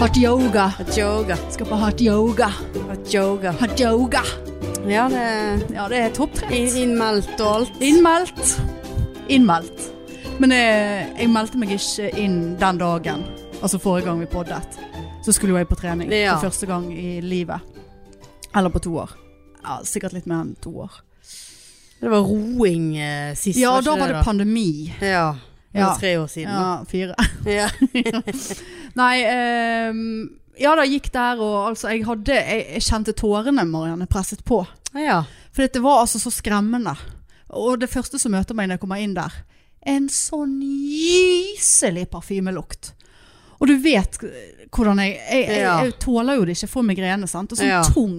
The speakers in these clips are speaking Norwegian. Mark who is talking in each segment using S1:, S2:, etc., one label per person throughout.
S1: Hot yoga.
S2: Hot yoga.
S1: Skal på hot yoga.
S2: Hot yoga.
S1: Hot yoga.
S2: Ja, det
S1: Ja, det er topptrent.
S2: In innmeldt og alt.
S1: Innmeldt. Innmeldt. Men jeg, jeg meldte meg ikke inn den dagen, altså forrige gang vi poddet. Så skulle jo jeg på trening
S2: Ja.
S1: for første gang i livet. Eller på to år. Ja, sikkert litt mer enn to år.
S2: Det var roing eh, sist.
S1: Ja,
S2: ikke
S1: da var det
S2: da?
S1: pandemi.
S2: Ja.
S1: Ja.
S2: tre år siden.
S1: Ja, fire.
S2: Ja.
S1: Nei, um, ja da gikk der og altså jeg hadde Jeg, jeg kjente tårene, Marianne, presset på.
S2: ja.
S1: For det var altså så skremmende. Og det første som møter meg når jeg kommer inn der, en sånn gyselig parfymelukt. Og du vet hvordan jeg Jeg, jeg, jeg tåler jo det ikke, får migrene, sant. Og sånn tung.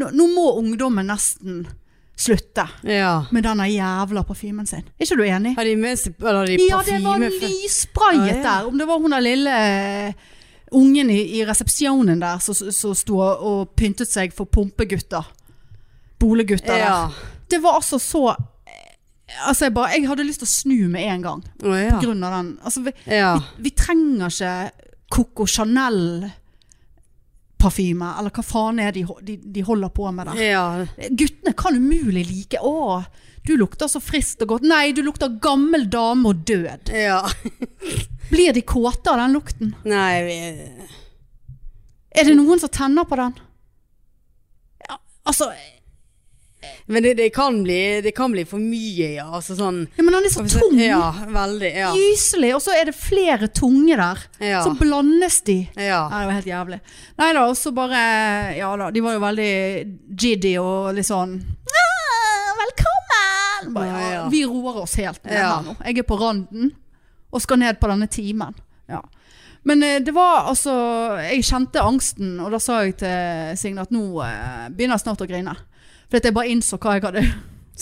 S1: Nå, nå må ungdommen nesten slutte
S2: ja.
S1: med denne jævla parfymen sin. Er ikke du enig?
S2: Har de med seg eller de
S1: Ja, det var nysprayet
S2: Ja, ja.
S1: der. Om det var hun der lille eh, ungen i, i resepsjonen der som sto og pyntet seg for pumpegutter. Bolegutter
S2: Ja.
S1: der. Det var altså så eh, Altså, jeg bare Jeg hadde lyst til å snu med en gang. På grunn av den. Altså, vi,
S2: ja.
S1: vi trenger ikke Coco Chanel-parfyme, eller hva faen er de, de, de holder på med der.
S2: Ja.
S1: Guttene kan umulig like Å, du lukter så friskt og godt. Nei, du lukter gammel dame og død.
S2: ja.
S1: Blir de kåte av den lukten?
S2: Nei, vi
S1: Er det noen som tenner på den? Ja, altså
S2: Men det, det, kan bli, det kan bli for mye, ja. Altså sånn
S1: ja, Men han er så tung.
S2: Ja, veldig. Ja.
S1: Gyselig. Og så er det flere tunge der.
S2: Ja.
S1: Så blandes de.
S2: ja.
S1: Nei, det var helt jævlig. Nei da, og så bare Ja da, de var jo veldig jiddy og litt sånn «Ah, Velkommen! Bare, ja,
S2: Ja, ja.
S1: Vi roer oss helt ned
S2: Ja.
S1: her nå. Jeg er på randen og skal ned på denne timen. Ja. Men eh, det var altså Jeg kjente angsten, og da sa jeg til Signe at nå eh, begynner jeg snart å grine. For at jeg bare innså hva jeg hadde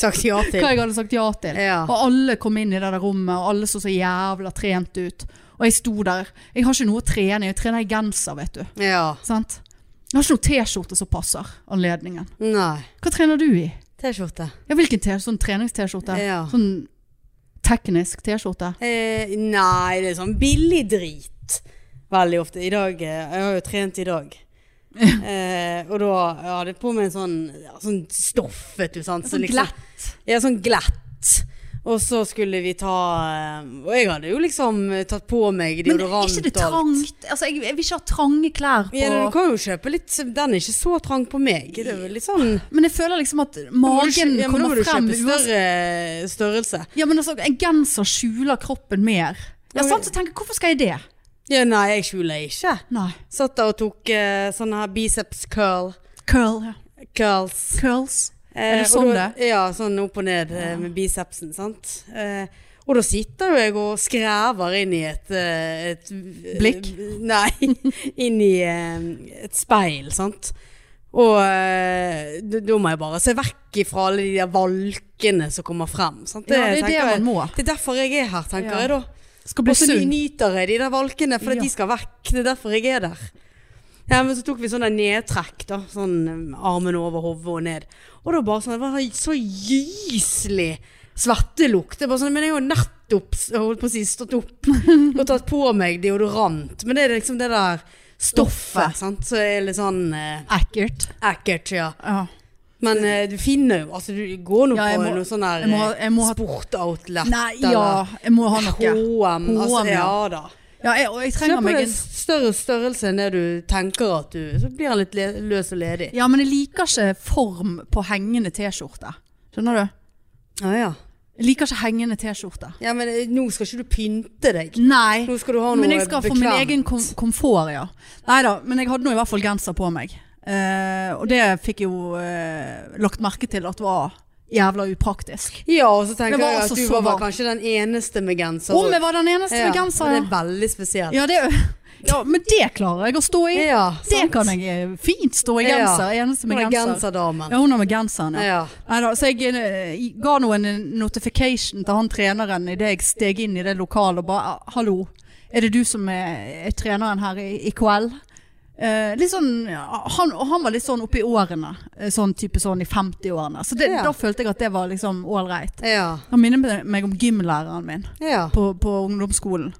S2: Sagt ja til.
S1: hva jeg hadde sagt ja til.
S2: Ja.
S1: Og alle kom inn i det der rommet, og alle så så jævla trent ut. Og jeg sto der. Jeg har ikke noe å trene, jeg trener i genser, vet du.
S2: Ja.
S1: Sant? Jeg har ikke noe T-skjorte som passer anledningen.
S2: Nei.
S1: Hva trener du i?
S2: T-skjorte.
S1: Ja, hvilken T? Sånn trenings-T-skjorte?
S2: Ja.
S1: Sånn teknisk T-skjorte?
S2: Eh, nei, det er sånn billig drit. Veldig ofte. I dag eh, Jeg har jo trent i dag. Eh, og da jeg hadde jeg på meg en sånn, ja, sånn stoff, vet du. Sant?
S1: Sånn
S2: liksom-
S1: glatt.
S2: Ja, sånn glatt. Og så skulle vi ta eh, Og jeg hadde jo liksom eh, tatt på meg deodorant.
S1: Men er ikke det trangt? Altså, jeg, jeg vil ikke ha trange klær på
S2: Ja, du kan jo kjøpe litt Den er ikke så trang på meg. Det er litt sånn
S1: Men jeg føler liksom at magen
S2: ja, men Da
S1: kommer
S2: må du kjøpe større størrelse.
S1: Ja, men altså, en genser skjuler kroppen mer. Ja,
S2: Ja,
S1: sant? Så tenker jeg, hvorfor skal jeg det?
S2: Ja, nei, jeg skjuler ikke.
S1: Nei.
S2: Satt der og tok uh, sånne her biceps curl.
S1: Curl, ja.
S2: Curls.
S1: Curls.
S2: Er
S1: det sånn det?
S2: Ja, sånn opp og ned ja. med bicepsen, sant. Eh, og da sitter jo jeg og skrever inn i et, eh, et
S1: Blikk?
S2: Nei, inn i eh, et speil, sant. Og eh, da må jeg bare se vekk ifra alle de der valkene som kommer frem. Sant?
S1: Ja, det er det man må.
S2: Det er derfor jeg er her, tenker
S1: Ja.
S2: jeg da.
S1: Skal bli
S2: Og så nyter jeg de der valkene, for
S1: Ja.
S2: de skal vekk. Det er derfor jeg er der. Ja, men så tok vi sånn nedtrekk, da. Sånn um, armen over hodet og ned. Og da bare sånn, det var så gyselig svettelukt. Det var bare sånn, men jeg har jo nettopp holdt på å si, stått opp og tatt på meg deodorant. Men det er liksom det der stoffet, sant. Så er litt sånn eh,
S1: Ekkelt.
S2: ekkelt, ja.
S1: Ja.
S2: Men eh, du finner jo Altså, du går nå
S1: Ja, jeg
S2: på
S1: må-
S2: noe sånn der
S1: jeg må-
S2: eh,
S1: jeg må ha-
S2: sportoutlet.
S1: Nei, ja. Jeg må ha noe.
S2: HM. Altså,
S1: H&M, ja.
S2: ja da.
S1: Ja, jeg, og jeg trenger
S2: Kjøp
S1: meg
S2: en
S1: en
S2: større størrelse enn det du tenker at du Så blir han litt le løs og ledig.
S1: Ja, men jeg liker ikke form på hengende T-skjorte. Skjønner du?
S2: Ja, ja.
S1: Jeg liker ikke hengende T-skjorte.
S2: ja, men eh, nå skal ikke du pynte deg.
S1: Nei.
S2: Nå skal du ha noe
S1: Men jeg skal få min
S2: bekvemt.
S1: egen kom komfort, ja. Nei da, men jeg hadde nå i hvert fall genser på meg. Eh, og det fikk jo eh, lagt merke til at var jævla upraktisk.
S2: Ja, og så tenker jeg
S1: altså
S2: at du var, var kanskje den eneste med genser.
S1: Om jeg var den eneste
S2: ja,
S1: med genser, ja.
S2: Det er veldig spesielt.
S1: Ja, det, ja, men det klarer jeg å stå i.
S2: Ja,
S1: det kan jeg eh, fint stå i genser. Eneste med
S2: Hun er
S1: genser.
S2: genserdamen.
S1: Ja, hun er med genseren, ja. Neida, så jeg jeg, ga nå en notification til han treneren idet jeg steg inn i det lokalet og bare "Ah, Hallo, er det du som er, er treneren her i, i kveld? Eh, litt sånn, han, og han var litt sånn oppi årene. eh, Sånn type sånn i 50-årene. Så det,
S2: Ja.
S1: da følte jeg at det var liksom ålreit.
S2: Ja.
S1: Han minner meg om gymlæreren min
S2: ja.
S1: på, på ungdomsskolen.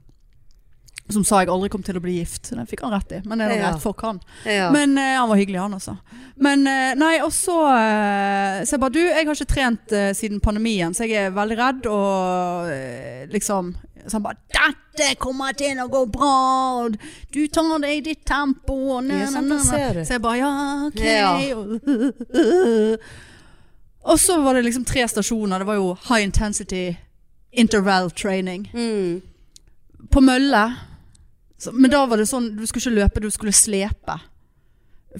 S1: Som sa jeg aldri kom til å bli gift. Det fikk han rett i. Men det er
S2: Ja.
S1: rett for han.
S2: Ja.
S1: Men uh, han var hyggelig, han også. Men uh, nei, og så uh, Så jeg bare Du, jeg har ikke trent eh, siden pandemien, så jeg er veldig redd og eh, liksom Så han bare 'Dette kommer til å gå bra, og du tar det i ditt tempo', og na,
S2: det
S1: na, na. Så jeg bare 'ja, ok'.
S2: Ja.
S1: Og så var det liksom tre stasjoner. Det var jo high intensity interval training.
S2: Mm.
S1: På mølle. Så, men da var det sånn, du skulle ikke løpe, du skulle slepe.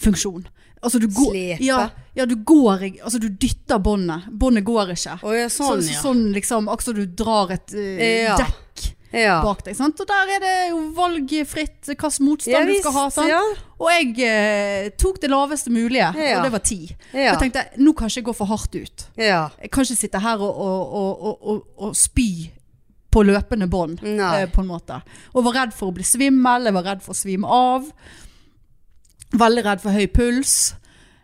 S1: Funksjon. Altså du går,
S2: Slepe?
S1: Ja, ja, du går Altså du dytter båndet. Båndet går ikke.
S2: Oh, ja, sånn,
S1: så,
S2: ja.
S1: sånn liksom, akkurat som du drar et uh,
S2: Ja.
S1: dekk
S2: ja.
S1: bak deg. Sant? Og der er det jo valgfritt hvilken motstand
S2: Ja,
S1: du skal ha. Sant?
S2: ja.
S1: Og jeg eh, tok det laveste mulige, og det var ti.
S2: Ja.
S1: Jeg tenkte nå kan jeg ikke gå for hardt ut.
S2: ja.
S1: Jeg kan ikke sitte her og, og, og, og spy på løpende bånd, eh, på en måte. Og var redd for å bli svimmel, jeg var redd for å svime av. Veldig redd for høy puls.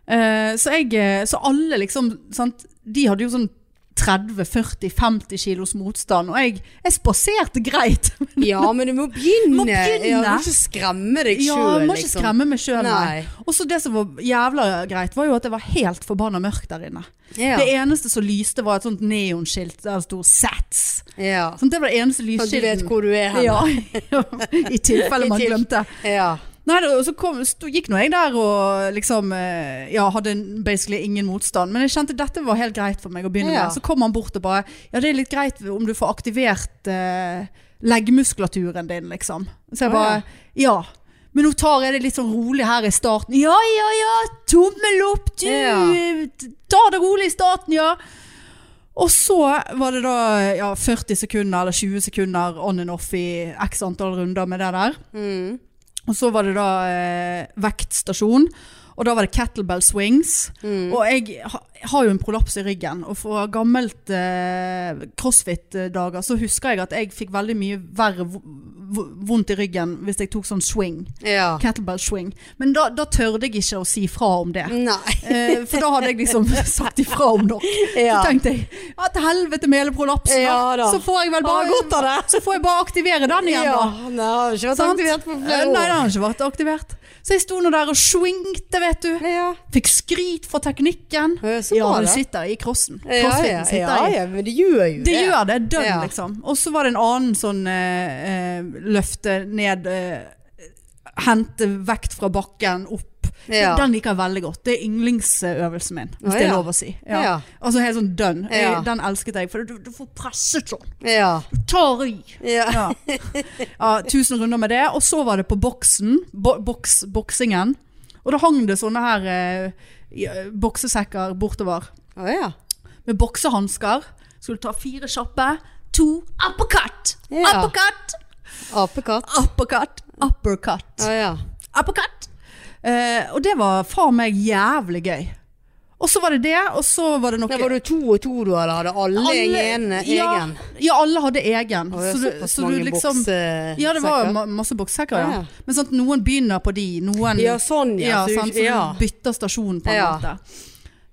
S1: Eh, så jeg eh, Så alle liksom sant? De hadde jo sånn 30-40-50 kilos motstand, og jeg, jeg spaserte greit.
S2: ja, men du må begynne.
S1: Må begynne.
S2: Ja, du må ikke skremme deg
S1: Ja,
S2: sjøl,
S1: jeg må ikke skremme meg sjøl, nei. Og så det som var jævla greit, var jo at det var helt forbanna mørkt der inne.
S2: Ja.
S1: Det eneste som lyste, var et sånt neonskilt der det sto 'Sats'.
S2: ja.
S1: Sånn, det var det eneste
S2: Så du vet hvor du er hen.
S1: Ja, i tilfelle man glemte.
S2: Ja.
S1: Nei, og så kom, stod, gikk nå jeg der og liksom eh, Ja, hadde basically ingen motstand. Men jeg kjente dette var helt greit for meg å begynne
S2: Ja.
S1: med. Så kom han bort og bare Ja, det er litt greit om du får aktivert eh, leggmuskulaturen din, liksom. Så jeg bare Ja. Men nå tar jeg det litt sånn rolig her i starten. Ja, ja, ja, tommel opp, du!
S2: Ja.
S1: Ta det rolig i starten, ja. Og så var det da ja, 40 sekunder eller 20 sekunder on and off i x antall runder med det der.
S2: Mm.
S1: Og så var det da eh, vektstasjon. Og da var det kettlebell swings.
S2: Mm.
S1: Og jeg ha, har jo en prolaps i ryggen. Og fra gammelt eh, crossfit-dager så husker jeg at jeg fikk veldig mye verre vondt i ryggen hvis jeg tok sånn swing.
S2: Ja.
S1: Kettlebell swing. Men da, da tørde jeg ikke å si fra om det. Eh, for da hadde jeg liksom sagt ifra om nok.
S2: Ja.
S1: Så tenkte jeg ja, til helvete med hele prolapsen.
S2: Ja da.
S1: Så får jeg vel bare
S2: godt av det.
S1: Så får jeg bare aktivere den igjen,
S2: Ja,
S1: da.
S2: nei, har ikke vært aktivert på flere år.
S1: Nei, den har ikke vært aktivert. Så jeg sto nå der og swingte, vet du.
S2: Ja,
S1: Fikk skryt for teknikken.
S2: Ja, så
S1: Ja,
S2: du
S1: sitter i crossen.
S2: ja, ja,
S1: Crossfiten sitter
S2: ja, ja, men det gjør jo
S1: Det Det gjør det. Dønn,
S2: Ja.
S1: liksom. Og så var det en annen sånn eh, eh, løfte ned eh, Hente vekt fra bakken opp.
S2: Ja.
S1: Den liker jeg veldig godt. Det er yndlingsøvelsen min, hvis
S2: Å,
S1: det er lov å si. Ja.
S2: Ja.
S1: Altså helt sånn dønn.
S2: Ja.
S1: Den elsket jeg, for du, du får presset sånn.
S2: Ja.
S1: Du tar i.
S2: Ja.
S1: Ja. ja, tusen runder med det. Og så var det på boksen, bo, boks, boksingen. Og da hang det sånne her eh, boksesekker bortover.
S2: Oh, ja.
S1: Med boksehansker. Skulle ta fire kjappe. To uppercut!
S2: Ja.
S1: Uppercut!
S2: Apekatt.
S1: Uppercut! Uppercut!
S2: Oh, ja.
S1: Uppercut! Eh, og det var faen meg jævlig gøy. Og så var det det, og så var det noe
S2: Nei, var du to og to du, eller hadde alle,
S1: Alle-
S2: en
S1: ja,
S2: egen?
S1: Ja, alle hadde egen. Så du- så du
S2: mange
S1: liksom-? Ja, det var ma masse bokssekker, ja. Men sant, noen begynner på de, noen
S2: Ja, sånn ja.
S1: ja,
S2: så,
S1: sant, så
S2: ja.
S1: bytter stasjon på en måte.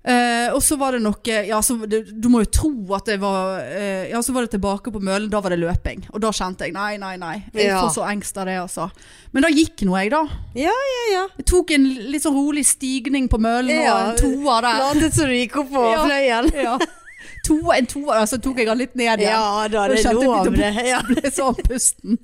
S1: Eh, og så var det noe ja, så det, Du må jo tro at det var eh, Ja, så var det tilbake på mølen. Da var det løping. Og da kjente jeg nei, nei, nei. Jeg
S2: Ja.
S1: får så engst av det, altså. Men da gikk nå jeg, da.
S2: Ja, ja, ja.
S1: Jeg tok en litt sånn rolig stigning på mølen
S2: Ja.
S1: og en toer der.
S2: Landet så du gikk opp på
S1: Ja.
S2: fløyen.
S1: Ja. To, en toer, så tok jeg den litt ned igjen.
S2: Ja da, det er lov det. Ja.
S1: ble sånn pusten.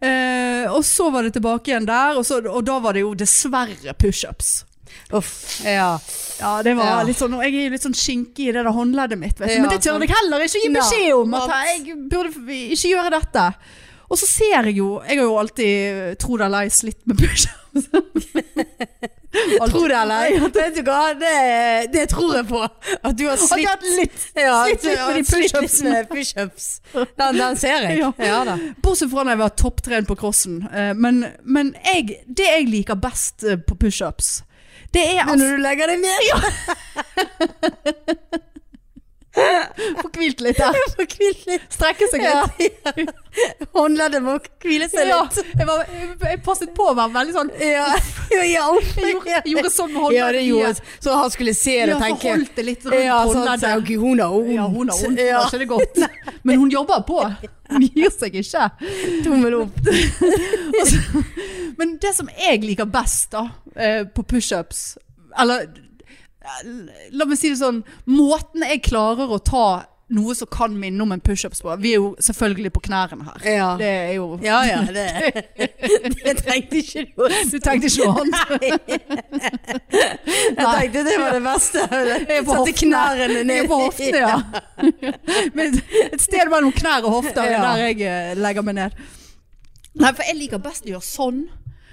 S1: Eh, og så var det tilbake igjen der, og, så, og da var det jo dessverre pushups.
S2: Uff. Ja.
S1: Ja, det var
S2: Ja.
S1: litt sånn, jeg er jo litt sånn skinkig i det der håndleddet mitt.
S2: Ja,
S1: men det tør jeg heller ikke gi beskjed om, at jeg burde ikke gjøre dette. Og så ser jeg jo, jeg har jo alltid, tro det eller ei, slitt med pushups.
S2: Tro det eller? Vet du hva, det, det tror jeg på. At du har slitt
S1: har litt,
S2: ja,
S1: slitt litt med de pushupsene.
S2: med pushups. Den, den ser jeg.
S1: Ja.
S2: Ja.
S1: Bortsett fra når jeg var topptrent på crossen. Eh, Men, men jeg, det jeg liker best eh, på pushups, det er
S2: Men
S1: altså
S2: når du legger deg ned
S1: Få hvilt litt der.
S2: Få hvilt litt.
S1: Strekke seg
S2: Ja.
S1: litt.
S2: Håndleddet må hvile seg
S1: Ja,
S2: litt.
S1: jeg, var, jeg, passet på å være veldig sånn
S2: Ja, ja, ja.
S1: Jeg gjorde, gjorde sånn med
S2: Ja, det gjorde Så han skulle se det
S1: Ja,
S2: tenke
S1: Forholdt det litt rundt
S2: ja, sånn,
S1: håndleddet.
S2: Okay, hun har vondt.
S1: Ja, hun har vondt,
S2: Ja,
S1: ikke det godt? Men hun jobber på. Hun gir seg ikke.
S2: tommel opp.
S1: Men det som jeg liker best da, eh, på pushups, eller la meg si det sånn, måten jeg klarer å ta noe som kan minne om en pushups på, vi er jo selvfølgelig på knærne her.
S2: Ja.
S1: Det er jo...
S2: Ja, ja, det, det tenkte ikke du.
S1: Du tenkte ikke noe annet?
S2: Jeg tenkte det var det beste.
S1: Jeg satte
S2: knærne ned.
S1: på hoftene, ja. Men et sted mellom knær og hofter er der jeg eh, legger meg ned. Nei, for jeg liker best å gjøre sånn.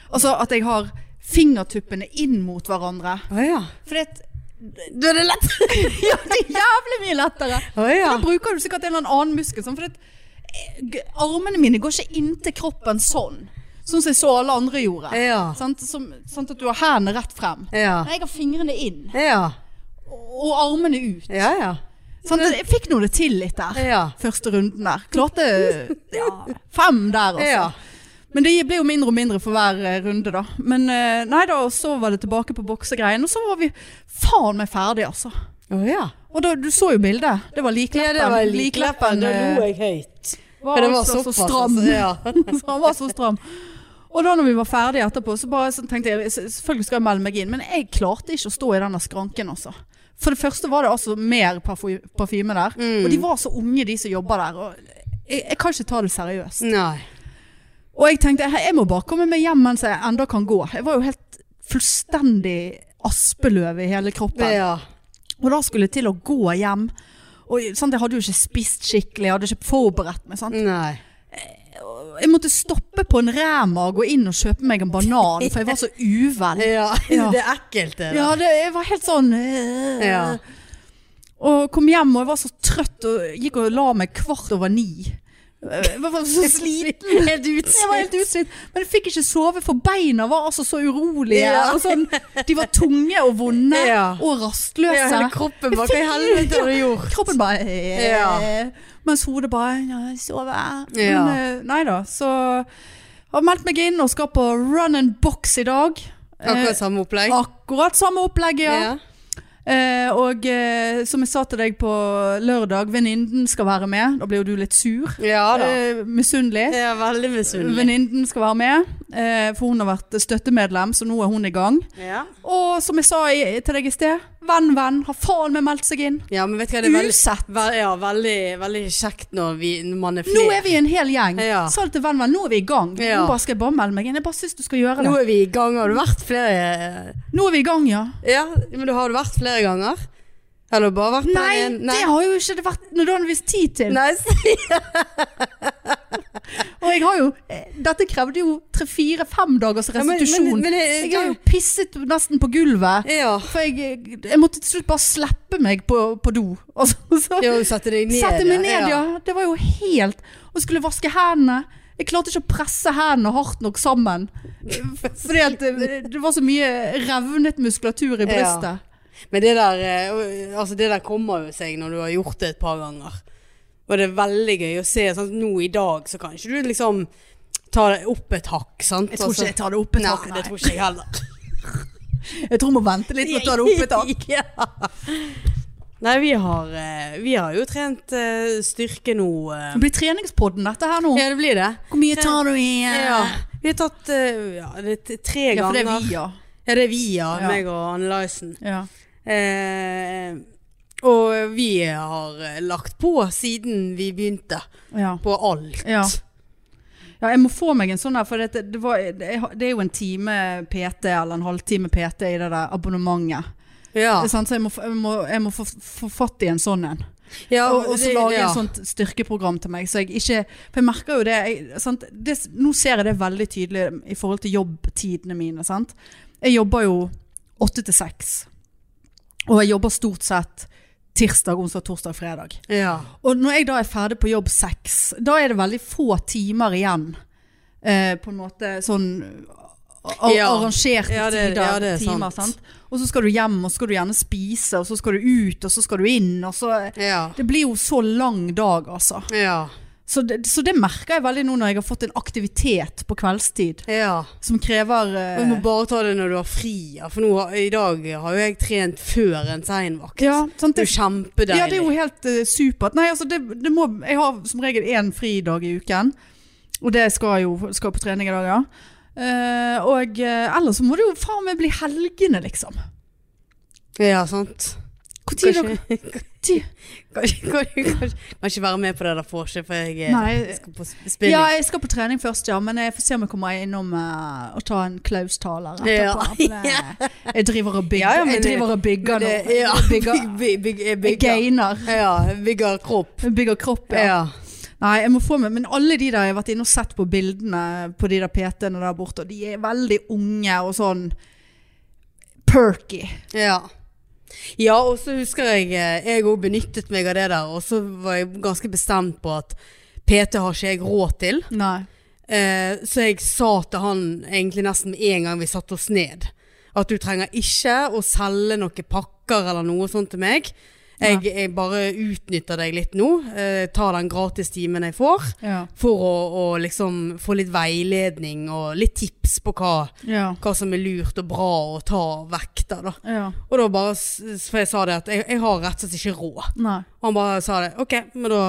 S1: Altså at jeg har fingertuppene inn mot hverandre.
S2: Å ja.
S1: For det,
S2: Da er det lett.
S1: ja, det er jævlig mye lettere.
S2: Oh, ja.
S1: Da bruker du sikkert en eller annen muskel. Sånn, for det, eh, armene mine går ikke inntil kroppen sånn. Sånn som jeg så alle andre gjorde.
S2: Ja.
S1: Sant? Som, sånn at du har hendene rett frem.
S2: Ja.
S1: Nei, jeg har fingrene inn.
S2: Ja.
S1: Og armene ut.
S2: Ja, ja.
S1: Sånn, Jeg fikk nå det til litt der. Første runden der. Klarte ja, fem der, altså. Men det ble jo mindre og mindre for hver eh, runde, da. Men eh, nei da, og så var det tilbake på boksegreien. Og så var vi faen meg ferdig, altså.
S2: Å ja.
S1: Og da, du så jo bildet. Det var likleppen.
S2: Ja, det var likleppen. Da
S1: eh,
S2: lo jeg høyt.
S1: var
S2: det var
S1: altså
S2: såpass.
S1: så stram.
S2: altså, Ja.
S1: så han var så stram. Og da når vi var ferdige etterpå, så bare så tenkte jeg selvfølgelig skal jeg melde meg inn. Men jeg klarte ikke å stå i denne skranken, altså. For det første var det altså mer parfy- parfyme der.
S2: Mm.
S1: Og de var så unge, de som jobba der. Og jeg, jeg kan ikke ta det seriøst.
S2: Nei.
S1: Og jeg tenkte jeg må bare komme meg hjem mens jeg enda kan gå. Jeg var jo helt fullstendig aspeløv i hele kroppen.
S2: Ja.
S1: Og da skulle jeg til å gå hjem. Og sant, Jeg hadde jo ikke spist skikkelig, jeg hadde ikke forberedt meg. Sant?
S2: Nei.
S1: Jeg måtte stoppe på en Rema og gå inn og kjøpe meg en banan, for jeg var så uvel.
S2: Ja.
S1: Ja.
S2: Det er ekkelt, det.
S1: Ja, det, jeg var helt sånn øh.
S2: Ja.
S1: Og kom hjem og jeg var så trøtt og gikk og la meg kvart over ni. Jeg var så sliten.
S2: Helt utslitt.
S1: Jeg var helt utslitt, men jeg fikk ikke sove, for beina var altså så urolige.
S2: Ja.
S1: Og sånn, de var tunge og vonde
S2: Ja.
S1: og rastløse.
S2: Ja, hele kroppen bare Hva i helvete har du gjort?
S1: Kroppen bare eh,
S2: Ja.
S1: Mens hodet bare ja, sove.
S2: Ja.
S1: Men eh, nei da, så har meldt meg inn og skal på run and box i dag.
S2: Akkurat samme opplegg?
S1: Eh, akkurat samme opplegg, ja. Eh, og eh, som jeg sa til deg på lørdag, venninnen skal være med. Da blir jo du litt sur.
S2: Ja da.
S1: Eh, Misunnelig.
S2: Ja, veldig misunnelig.
S1: Venninnen skal være med, eh, for hun har vært støttemedlem, så nå er hun i gang.
S2: Ja.
S1: Og som jeg sa i, til deg i sted, venn, venn, har faen meg meldt seg inn.
S2: ja, men vet du hva, det er veldig,
S1: Usett.
S2: vel- ja, veldig, veldig kjekt når, vi, når man er
S1: Nå er vi en hel gjeng.
S2: Ja.
S1: Sa det til venn, venn, nå er vi i gang.
S2: Ja.
S1: Nå bare skal jeg bare melde meg inn. Jeg bare syns du skal gjøre det.
S2: Nå er vi i gang. Har du vært flere
S1: Nå er vi i gang, ja.
S2: Ja, men du har du vært flere ganger? Eller bare vært der
S1: Nei, det har jo ikke det vært nødvendigvis tid til.
S2: Nei,
S1: Og jeg har jo eh, Dette krevde jo tre-fire-fem dagers
S2: Ja, men- men-
S1: restitusjon.
S2: men jeg,
S1: jeg har jo pisset nesten på gulvet.
S2: Ja.
S1: For jeg, jeg måtte til slutt bare slippe meg på, på do. Og så, så
S2: Jo, sette deg ned.
S1: sette meg ned, ja. Det var jo helt Og skulle vaske hendene. Jeg klarte ikke å presse hendene hardt nok sammen. Fordi at det, det var så mye revnet muskulatur i
S2: Ja.
S1: brystet.
S2: Men det der, eh, altså det der kommer jo seg når du har gjort det et par ganger. Og det veldig gøy å se. Sant? Nå i dag så kan ikke du liksom ta det opp et hakk. Sant?
S1: Jeg tror
S2: Altså-
S1: ikke jeg tar det opp et
S2: Nei,
S1: hakk.
S2: det tror ikke jeg heller.
S1: Jeg tror jeg må vente litt med å ta det opp et hakk.
S2: ja. Nei, vi har, eh, vi har jo trent eh, styrke nå. eh.
S1: Det blir treningspodden dette her nå.
S2: Ja, det blir det.
S1: Hvor mye tar du i
S2: Ja. Vi har tatt ja, tre
S1: Ja, for det er vi, ja.
S2: Ja, det er vi, ja.
S1: Ja.
S2: Meg og Anne Lysen.
S1: ja.
S2: Eh, og vi har eh, lagt på siden vi begynte.
S1: ja.
S2: På alt.
S1: Ja. Ja, jeg må få meg en sånn her, for det, det, var, det, det er jo en time PT eller en halvtime PT i det der abonnementet.
S2: Ja.
S1: Så jeg må, jeg må, jeg må få, få fatt i en sånn en.
S2: ja
S1: Og, så lage
S2: ja.
S1: et sånt styrkeprogram til meg. Så jeg ikke For jeg merker jo det, jeg, Nå ser jeg det veldig tydelig i forhold til jobbtidene mine. Sant? Jeg jobber jo åtte til seks. Og jeg jobber stort sett tirsdag, onsdag, torsdag, fredag.
S2: Ja.
S1: Og når jeg da er ferdig på jobb seks, da er det veldig få timer igjen. Eh, på en måte sånn ar
S2: Ja.
S1: arrangerte
S2: Ja, det-
S1: tider,
S2: ja, det er
S1: timer.
S2: sant.
S1: Sant? Og så skal du hjem, og så skal du gjerne spise, og så skal du ut, og så skal du inn. Så, det blir jo så lang dag, altså.
S2: ja.
S1: Så det, så det merker jeg veldig nå når jeg har fått en aktivitet på kveldstid
S2: Ja.
S1: som krever eh,
S2: Du må bare ta det når du har fri. For nå, i dag har jo jeg trent før en seinvakt.
S1: ja, sant,
S2: Det er jo kjempedeilig.
S1: ja, det er jo helt uh, supert. Nei, altså det, det må, jeg har som regel én fridag i uken. Og det skal jo skal på trening i dag, ja. Uh, og ellers så må det jo faen meg bli helgene, liksom.
S2: Ja, sant.
S1: Hvor tid
S2: Kanskje, kanskje, kanskje, være med på det der vorset, for jeg eh,
S1: Nei.
S2: skal på spilling.
S1: Ja, jeg skal på trening først, ja. Men jeg får se om jeg kommer innom uh, og ta en Klaus-taler etterpå.
S2: Ja.
S1: det- Jeg driver og bygger,
S2: Ja,
S1: jeg driver og bygger nå.
S2: Ja,
S1: bygger,
S2: bygg, bygg, bygg,
S1: jeg
S2: bygger.
S1: gainer.
S2: Ja, bygger kropp.
S1: Bygger kropp, ja.
S2: Ja.
S1: Nei, jeg må få med Men alle de der jeg har vært inne og sett på bildene på de der PT-ene der borte, og de er veldig unge og sånn perky.
S2: Ja. Ja, og så husker jeg eh, Jeg òg benyttet meg av det der, og så var jeg ganske bestemt på at PT har ikke jeg råd til. Eh, så jeg sa til han egentlig nesten med en gang vi satte oss ned, at du trenger ikke å selge noen pakker eller noe sånt til meg. Jeg, jeg bare utnytter deg litt nå. Eh, tar den gratistimen jeg får.
S1: Ja.
S2: For å, å liksom få litt veiledning og litt tips på hva,
S1: Ja.
S2: hva som er lurt og bra å ta vekter. Da.
S1: ja.
S2: Og da bare, for jeg sa det at jeg, jeg har rett og slett ikke råd.
S1: Nei.
S2: Og han bare sa det, ok, men da,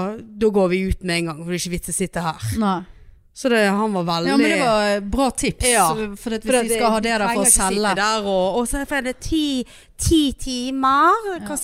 S2: da går vi ut med en gang, for det er ikke vits å sitte her.
S1: Nei.
S2: Så det, han var veldig...
S1: Ja, men det var bra tips.
S2: Ja.
S1: For hvis
S2: For at
S1: skal ha det der for å selge
S2: Der og, og så er det ti, ti timer. Ja.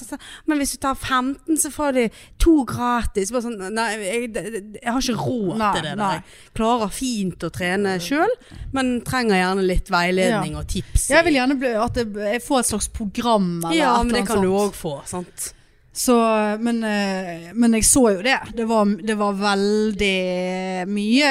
S2: Men hvis du tar 15, så får du to gratis. Bare sånn, nei, jeg, jeg har ikke råd
S1: Nei,
S2: til det. Der. Jeg klarer fint å trene sjøl, men trenger gjerne litt veiledning og tips.
S1: Jeg vil gjerne bli, at jeg, får et slags program eller
S2: ja, men det kan
S1: sånt.
S2: du òg få. sant?
S1: Så, men, eh, men jeg så jo det. Det var, det var veldig mye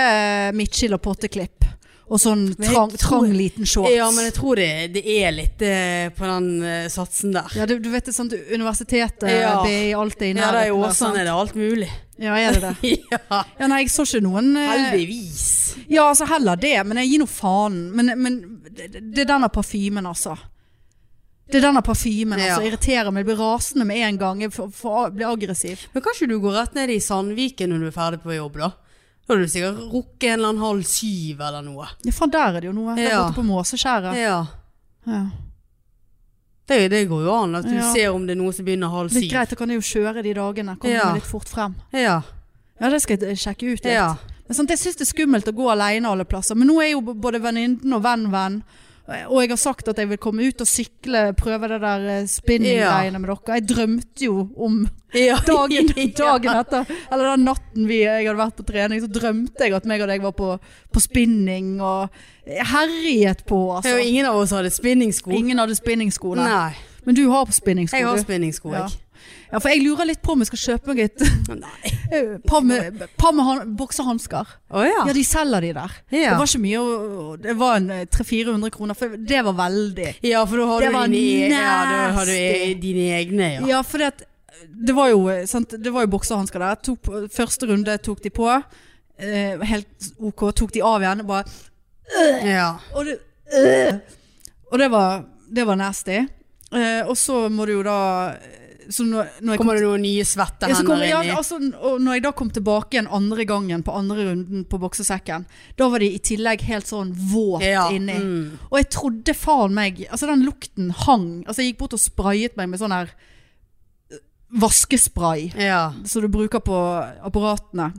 S1: midtskill og potteklipp. Og sånn trang,
S2: tror-
S1: trang liten shorts.
S2: Ja, men jeg tror det, det er litt eh, på den eh, satsen der.
S1: Ja, du, du vet det sånn universitetet,
S2: Ja.
S1: BI, alt det i
S2: Ja,
S1: nærheten der,
S2: også
S1: sant?
S2: sånn er det alt mulig.
S1: Ja, er det det?
S2: ja,
S1: Ja, nei, jeg så ikke noen eh,
S2: heldigvis.
S1: Ja, altså heller det, men jeg gir nå faen. Men, men det, det er denne parfymen, altså. Det er denne parfymen
S2: Ja.
S1: altså, irriterer meg. Jeg blir rasende med en gang. Jeg blir aggressiv.
S2: Men kan ikke du gå rett ned i Sandviken når du er ferdig på jobb, da? Da har du sikkert rukket en eller annen halv syv eller noe.
S1: Ja, faen, der er det jo noe. Der
S2: Ja.
S1: borte på Måseskjæret.
S2: Ja.
S1: Ja.
S2: Det, det går jo an at du
S1: Ja.
S2: ser om det er noe som begynner halv
S1: Litt
S2: syv.
S1: greit, da kan jeg jo kjøre de dagene. Komme
S2: Ja.
S1: litt fort frem.
S2: Ja.
S1: Ja, det skal jeg sjekke ut litt.
S2: ja.
S1: Men sant, jeg syns det er skummelt å gå alene alle plasser. Men nå er jo både venninnen og venn-venn. Og jeg har sagt at jeg vil komme ut og sykle, prøve det der eh, spinning-greiene med dere. Jeg drømte jo om
S2: ja.
S1: dagen, dagen etter, eller den natten vi, jeg hadde vært på trening, så drømte jeg at meg og deg var på, på spinning og herjet på, altså.
S2: jo ingen av oss hadde spinningsko.
S1: Ingen hadde spinningsko der.
S2: Nei.
S1: Men du har på spinningsko,
S2: Jeg har spinningsko, jeg.
S1: Ja, for jeg lurer litt på om jeg skal kjøpe meg et par med, par med han- boksehansker.
S2: Oh, ja.
S1: Ja, de selger de der. Det var ikke mye, det var en eh, 300-400 kroner, for det var veldig.
S2: ja, for da har du dine, e- ja, da har du e- dine egne, ja.
S1: Ja, for det, det var jo, eh, sant, det var jo boksehansker der. Tok første runde tok de på, eh, helt ok, tok de av igjen, bare,
S2: Ja.
S1: og det, øh. og det var, det var nasty. Og så må du jo da, når, når
S2: Kommer det noen nye svette hender
S1: ja,
S2: inn
S1: altså, og når jeg da kom tilbake igjen andre gangen på andre runden på boksesekken, da var de i tillegg helt sånn våt
S2: Ja.
S1: inni.
S2: Mm.
S1: Og jeg trodde faen meg Altså den lukten hang. Altså jeg gikk bort og sprayet meg med sånn her øh, vaskespray
S2: Ja.
S1: som du bruker på apparatene.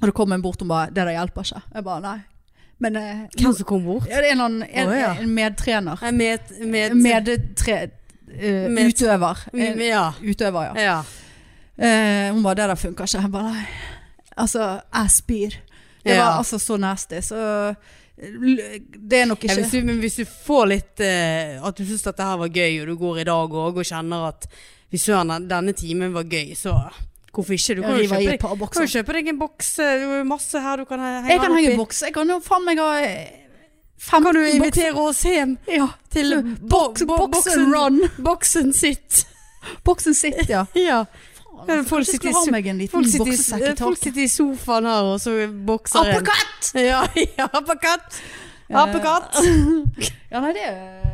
S1: Og det kom en bort og bare 'Det der hjelper ikke'. Jeg bare nei. Men eh,
S2: Hvem som kom bort?
S1: ja, det er en, en,
S2: en,
S1: en medtrener.
S2: Med, med,
S1: Medtre... eh,
S2: Med-
S1: utøver. Uh,
S2: Ja.
S1: utøver, ja.
S2: ja.
S1: Uh, hun bare 'det der funker ikke'. Jeg bare nei. Altså, jeg spyr. Det
S2: Ja.
S1: var altså så nasty. Så det er nok
S2: Ja,
S1: ikke
S2: hvis, du, men hvis du får litt eh, At du syns dette her var gøy, og du går i dag òg og kjenner at Hvis denne timen var gøy, så hvorfor ikke? Du kan jo
S1: river
S2: kjøpe, deg- kan jo kjøpe deg en boks. jo masse her du kan henge
S1: Jeg kan henge boks. Jeg kan jo faen meg ha
S2: Kan du
S1: invitere
S2: invitere oss hjem
S1: Ja.
S2: til
S1: Box,
S2: bo-
S1: box
S2: boksen-
S1: run.
S2: Boksen sitt?
S1: Boksen sitt, ja.
S2: Ja.
S1: Faen,
S2: folk
S1: kanskje
S2: sitter Folk sitter, folk sitter i sofaen her, og så bokser en.
S1: Apekatt!
S2: Ja, ja, apekatt. Apekatt.
S1: Ja, nei, det er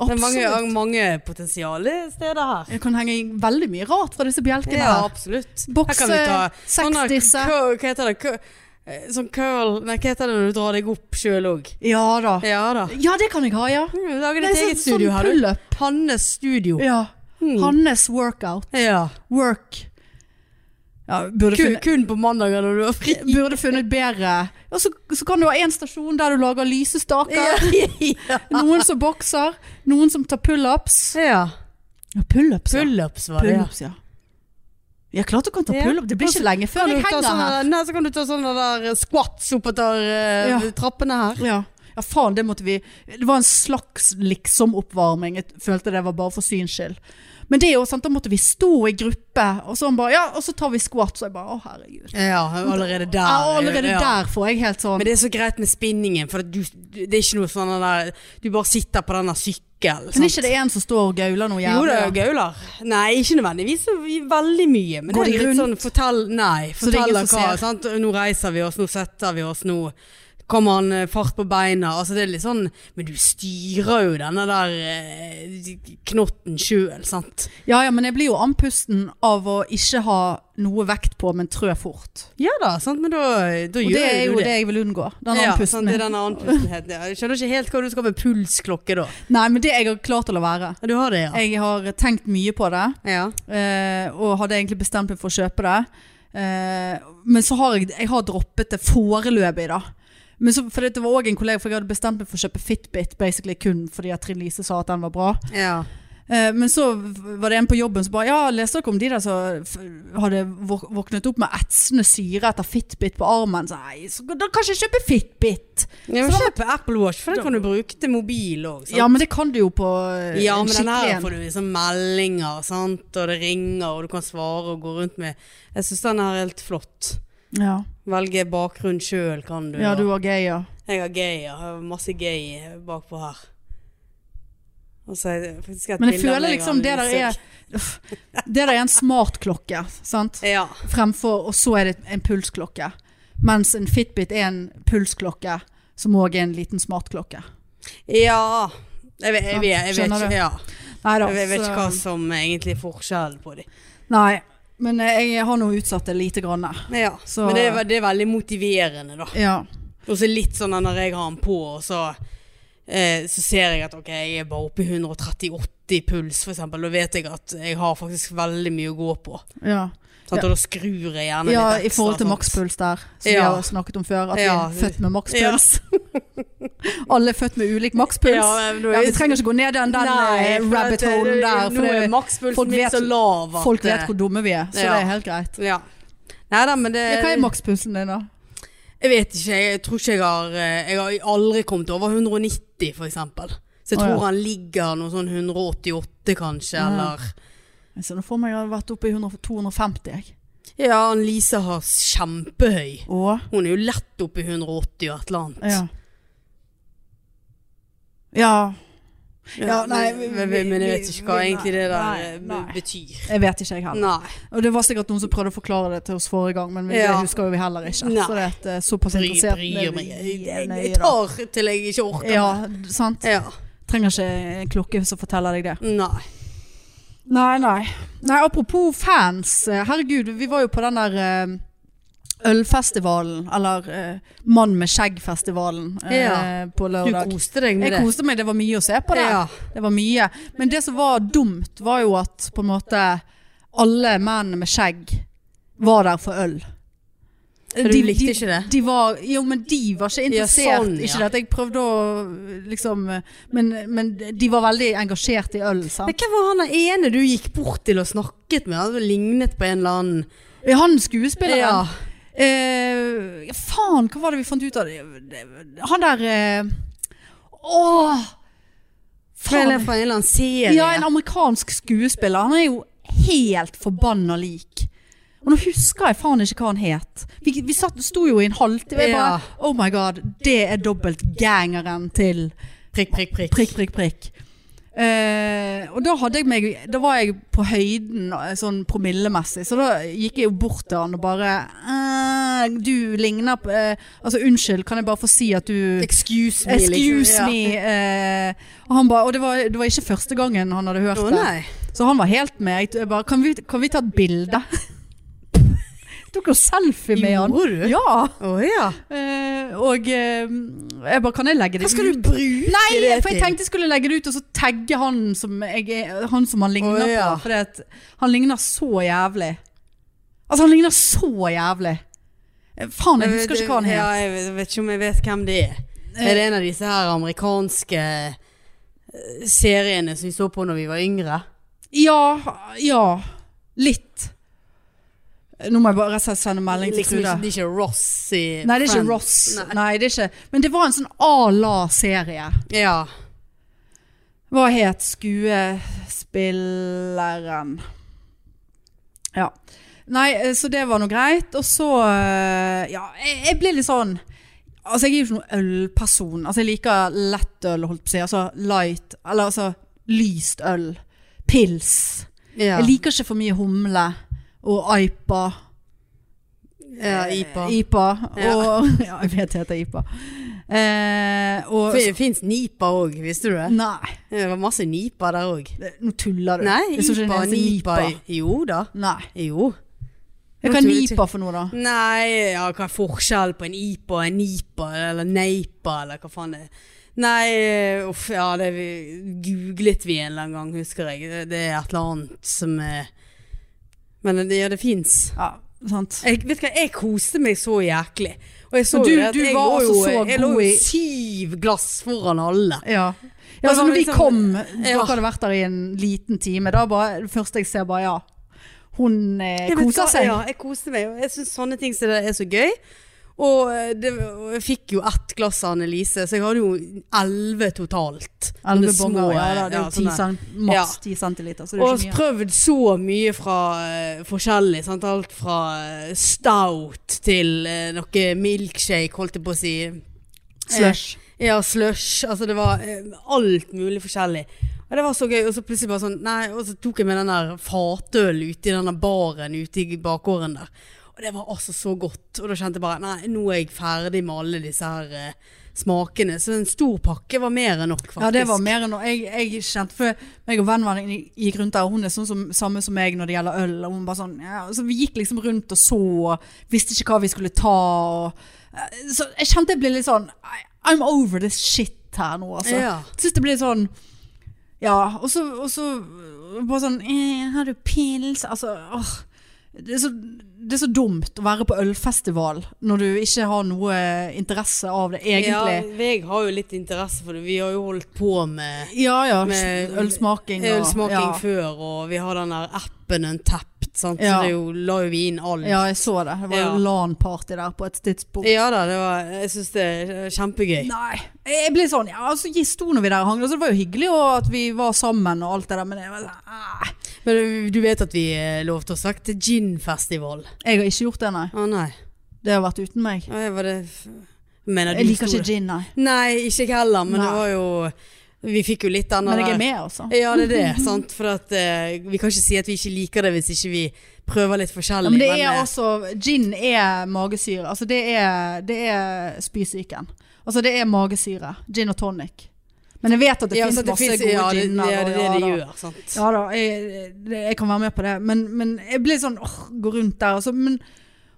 S2: Det er mange, mange potensiale steder her.
S1: Jeg kan henge veldig mye rart fra disse bjelkene
S2: Ja,
S1: her.
S2: absolutt.
S1: Bokse, sexdisse.
S2: Hva heter det? Sånn curl Nei, hva heter det når du drar deg opp sjøl òg?
S1: Ja.
S2: Ja da.
S1: Ja, det kan jeg ha, ja.
S2: Mm, Lager ditt
S1: er
S2: eget
S1: sånn,
S2: studio
S1: sånn
S2: her, du. Hannes studio.
S1: Ja.
S2: Mm.
S1: Hannes workout.
S2: Ja.
S1: Work. Ja,
S2: Kun,
S1: funnet,
S2: kun på mandager når du har fri.
S1: burde funnet bedre. Og så, så kan du ha en stasjon der du lager lysestaker.
S2: ja.
S1: Noen som bokser, noen som tar pullups.
S2: ja.
S1: Ja, pullups, ja.
S2: Pull var det.
S1: Pullups, ja. Ja, klart du kan ta pullup. Det blir ikke lenge før
S2: du
S1: henger
S2: sånne,
S1: her.
S2: nei, så kan du ta sånne der squats oppetter uh,
S1: Ja.
S2: trappene her.
S1: Ja. Ja, faen, det måtte vi Det var en slags liksom-oppvarming. Jeg følte det var bare for syns skyld. Men det er jo sant, da måtte vi stå i gruppe, og så, bare, ja, og så tar vi squat. Så jeg bare Å, herregud.
S2: Ja, allerede der.
S1: Ja, allerede
S2: ja.
S1: der får jeg helt sånn
S2: Men det er så greit med spinningen, for du, det er ikke noe sånn der Du bare sitter på denne sykkelen.
S1: Men er ikke det en som står og gauler noe jævlig?
S2: Jo, det er gauler. Nei, ikke nødvendigvis veldig mye. Men
S1: Går
S2: det
S1: de
S2: er litt
S1: rundt?
S2: sånn fortell Nei,
S1: er
S2: forteller hva. Sant? Nå reiser vi oss, nå setter vi oss, nå kommer han eh, fart på beina. Altså det er litt sånn Men du styrer jo denne der eh, knotten sjøl, sant.
S1: Ja, ja, men jeg blir jo andpusten av å ikke ha noe vekt på, men trø fort.
S2: Ja da, sant, men da, da
S1: Og
S2: du
S1: det er jo
S2: det.
S1: det jeg vil unngå. Den
S2: ja,
S1: andpusten.
S2: sant, det er den andpustenheten. Ja, Jeg skjønner ikke helt hva du skal med pulsklokke da.
S1: Nei, men det jeg har klart å la være.
S2: Du har det, ja.
S1: Jeg har tenkt mye på det,
S2: ja.
S1: eh, og hadde egentlig bestemt meg for å kjøpe det. Eh, men så har jeg, jeg har droppet det foreløpig, da. Men så, for det var også en kollega, for jeg hadde bestemt meg for å kjøpe Fitbit, basically kun fordi at Trine Lise sa at den var bra.
S2: ja.
S1: Eh, men så var det en på jobben som bare Ja, leste dere om de der som hadde våknet opp med etsende syre etter Fitbit på armen? Så, nei, så da kan jeg ikke kjøpe Fitbit!
S2: ja men kjøp Apple Watch, for den kan du bruke til mobil òg.
S1: Ja, men det kan du jo på eh,
S2: Ja,
S1: en
S2: men den her får du liksom meldinger, sant? og det ringer, og du kan svare og gå rundt med Jeg syns den er helt flott.
S1: Ja.
S2: Velge bakgrunn sjøl, kan du.
S1: ja, du har gay, ja.
S2: Jeg har gay, ja. Jeg har masse gay bakpå her. Er et
S1: Men jeg føler liksom det der er Det der er en smartklokke, sant?
S2: Ja.
S1: Fremfor, og så er det en pulsklokke. Mens en Fitbit er en pulsklokke, som òg er en liten smartklokke.
S2: ja. Jeg vet, jeg vet, jeg vet ikke, ja.
S1: Neida,
S2: jeg vet, ikke hva som egentlig er forskjellen på dem.
S1: Nei, men eh, jeg har nå utsatt det lite grann.
S2: Ja.
S1: Så-
S2: Men det er, det er veldig motiverende, da.
S1: Ja.
S2: Og så litt sånn når jeg har den på, og så, eh, så ser jeg at ok, jeg er bare oppe i 130-80 puls, for eksempel. Da vet jeg at jeg har faktisk veldig mye å gå på.
S1: ja.
S2: Sant?
S1: Ja.
S2: Da skrur jeg gjerne
S1: Ja,
S2: litt ekstra.
S1: i forhold til makspuls der, som vi har snakket om før. At
S2: Ja.
S1: vi er født med makspuls. Alle er født med ulik makspuls. Ja, vi trenger ikke gå ned den, den
S2: Nei,
S1: eh, rabbit holen der. For
S2: Nå er makspulsen min så lav at
S1: folk vet hvor dumme vi er, så
S2: ja.
S1: det er helt greit.
S2: Ja. Nei men det
S1: hva er makspulsen din, da?
S2: Jeg vet ikke, jeg tror ikke jeg har eh, Jeg har aldri kommet over 190 for eksempel Så jeg tror
S1: ja.
S2: han ligger noe sånn 188 kanskje
S1: Ja.
S2: Eller
S1: Ser nå for meg vært oppe i 100 250, jeg.
S2: Ja, Lise har kjempehøy
S1: Og?
S2: Hun er jo lett oppe i 180 og et eller annet
S1: ja. Ja. Ja, nei,
S2: men,
S1: vi- vi-
S2: men jeg vet ikke hva egentlig det der
S1: nei,
S2: eh,
S1: nei.
S2: betyr
S1: Jeg vet ikke, jeg heller. Og det var sikkert noen som prøvde å forklare det til oss forrige gang, men vi- det
S2: Ja.
S1: husker jo vi heller ikke. Så det er et, eh, såpass
S2: bry,
S1: interessert
S2: bryr meg jeg, tar til jeg ikke orker
S1: Ja, sant.
S2: ja.
S1: Trenger ikke en klokke som forteller deg det.
S2: Nei
S1: Nei, nei. Nei, apropos fans. eh, Herregud, vi var jo på den der eh, ølfestivalen, eller uh, Mann med skjegg-festivalen uh,
S2: Ja.
S1: på
S2: Du koste deg med det?
S1: Jeg koste meg, det var mye å se på det.
S2: Ja.
S1: Det var mye. Men det som var dumt, var jo at på en måte alle menn med skjegg var der for øl.
S2: For du likte ikke det?
S1: De var, jo, men de var ikke
S2: Ja,
S1: interessert.
S2: sånn, ja.
S1: Ikke at jeg prøvde å liksom men, men de var veldig engasjert i øl,
S2: Men. Hvem var han ene du gikk bort til og snakket med? Han lignet på en eller annen
S1: Er Han skuespilleren.
S2: Ja.
S1: Eh, ja, faen, hva var det vi fant ut av? Han der eh, Åh! Faen.
S2: fra en eller annen serie.
S1: Ja, en amerikansk skuespiller. Han er jo helt forbanna lik. Og nå husker jeg faen ikke hva han het. Vi, vi satt, sto jo i en halvtime. Jeg
S2: Ja.
S1: bare Oh my god, det er dobbeltgangeren til
S2: Prikk, prikk, prikk.
S1: prikk, prikk, prikk. Eh, og da hadde jeg meg Da var jeg på høyden sånn promillemessig, så da gikk jeg jo bort til han og bare eh, Du ligner på eh, Altså unnskyld, kan jeg bare få si at du
S2: Excuse me.
S1: Excuse
S2: liksom.
S1: me. eh, og han ba, og det var, det var ikke første gangen han hadde hørt
S2: oh,
S1: det. Så han var helt med. Jeg bare, kan, vi, kan vi ta et bilde? Tok jo selfie med han.
S2: Gjorde du?
S1: Ja.
S2: Oh, ja.
S1: eh, og eh, jeg bare, kan jeg legge det ut?
S2: Hva skal du bruke
S1: Nei,
S2: det
S1: for jeg tenkte jeg skulle legge det ut og så tagge han som, jeg, han, som han ligner
S2: oh, ja.
S1: på. For han ligner så jævlig. Altså, han ligner så jævlig. Eh, Faen, jeg husker ikke hva han
S2: Ja,
S1: het.
S2: vet- jeg vet ikke om jeg vet hvem det er. Er det en av disse her amerikanske eh, seriene som vi så på når vi var yngre?
S1: Ja, ja. Litt. Nå må jeg bare sende melding til
S2: Liksom
S1: Trude.
S2: det er ikke Ross i
S1: Nei, det er ikke. Ross.
S2: Nei.
S1: Nei, det er ikke. Men det var en sånn A-la-serie.
S2: Ja.
S1: Hva het skuespilleren? Ja. Nei, eh, så det var noe greit. Og så eh, Ja, jeg, jeg ble litt sånn Altså, jeg er jo ikke noen ølperson. Altså, jeg liker lettøl, holdt på å si. Altså light. Eller altså lyst øl. Pils.
S2: Ja.
S1: Jeg liker ikke for mye humle og IPA.
S2: ja, IPA.
S1: IPA.
S2: Ja.
S1: Og, ja, jeg vet det heter IPA. Eh, og
S2: Det fins Nipa òg, visste du det?
S1: Nei,
S2: Det var masse Nipa der òg.
S1: nå tuller du.
S2: Nei, IPA, Nipa Jo da.
S1: Nei.
S2: Jo.
S1: Hva er NIPA for noe, da?
S2: Nei, ja, hva er forskjellen på en IPA og en NIPA, eller NEIPA, eller hva faen det er? Nei, eh, uff, ja, det vi- googlet vi en eller annen gang, husker jeg. Det, det er et eller annet som er Men det, ja, det fins.
S1: Ja, sant.
S2: Jeg, vet du hva, jeg koste meg så jæklig. Og jeg så
S1: Og du-
S2: det
S1: du
S2: jeg
S1: var
S2: lå
S1: altså
S2: jo,
S1: så
S2: Jeg lå jo syv glass foran alle.
S1: Ja. Ja, altså når vi
S2: liksom-
S1: kom,
S2: Ja.
S1: dere hadde vært der i en liten time, da bare, det første jeg ser bare, ja, hun eh, koser seg.
S2: Ja, jeg koste meg. Og jeg syns sånne ting som det er så gøy. Og, eh, det, og jeg fikk jo ett glass av Annelise, så jeg hadde jo elleve totalt.
S1: Elleve bonger,
S2: små,
S1: ja da, det er
S2: ja,
S1: jo 10
S2: sånne.
S1: cent, maks 10 centiliter, så det er
S2: Og
S1: ikke mye.
S2: prøvd så mye fra uh, forskjellig. Sant? Alt fra eh, stout til uh, noe milkshake, holdt jeg på å si.
S1: Slush.
S2: Eh, ja, slush. Altså det var uh, alt mulig forskjellig. Og det var så gøy. Og så plutselig bare sånn Nei, og så tok jeg med den der fatøl ute i denne baren ute i bakgården der. Og det var altså så godt. Og da kjente jeg bare Nei, nå er jeg ferdig med alle disse her uh, smakene. Så en stor pakke var mer enn nok, faktisk.
S1: Ja, det var mer enn nok. Jeg, jeg kjente, for meg og vennen min gikk rundt der, og hun er sånn som, samme som meg når det gjelder øl. Og hun bare sånn, ja, så vi gikk liksom rundt og så, og visste ikke hva vi skulle ta. Og, eh, så jeg kjente jeg ble litt sånn, I'm over this shit her nå, altså.
S2: Ja.
S1: Jeg synes det blir sånn Ja, og så, og så bare sånn eh, Har du pils? Altså, åh. Det er, så, det er så dumt å være på ølfestival når du ikke har noe interesse av det, egentlig.
S2: Ja, jeg har jo litt interesse for det. Vi har jo holdt på med
S1: Ja ja,
S2: Med
S1: ølsmaking. og-
S2: ølsmaking
S1: ja.
S2: før, og vi har den der appen Untapped, sant?
S1: Ja.
S2: så det jo, la jo vi inn alt.
S1: Ja, jeg så det. Det var jo LAN-party der på et tidspunkt.
S2: Ja da, det var, jeg syns det er kjempegøy.
S1: Nei, jeg ble sånn Ja, så sto nå vi der og hang. Altså, det var jo hyggelig og at vi var sammen og alt det der, men jeg, var sånn.
S2: Men du- vet at vi eh, lovte oss sagt ginfestival?
S1: jeg har ikke gjort det, nei.
S2: Å nei.
S1: Det har vært uten meg.
S2: Ja, Var det f- Mener du
S1: Jeg liker
S2: store?
S1: ikke gin, nei.
S2: Nei, ikke jeg heller, men
S1: Nei.
S2: det var jo Vi fikk jo litt den
S1: Men jeg er med, altså.
S2: Ja, det er det. sant? For at, uh, vi kan ikke si at vi ikke liker det hvis ikke vi prøver litt forskjellig.
S1: Ja, men det er
S2: eh,
S1: altså Gin er magesyre. Altså det er, det er spysyken. Altså det er magesyre. Gin og tonic. Men jeg vet at det
S2: ja, det
S1: masse
S2: finnes-
S1: gode
S2: ja,
S1: giner.
S2: Ja, det er det de gjør. sant?
S1: Ja da, jeg, jeg kan være med på det. Men, men jeg ble sånn åh, Gå rundt der. Og så, men,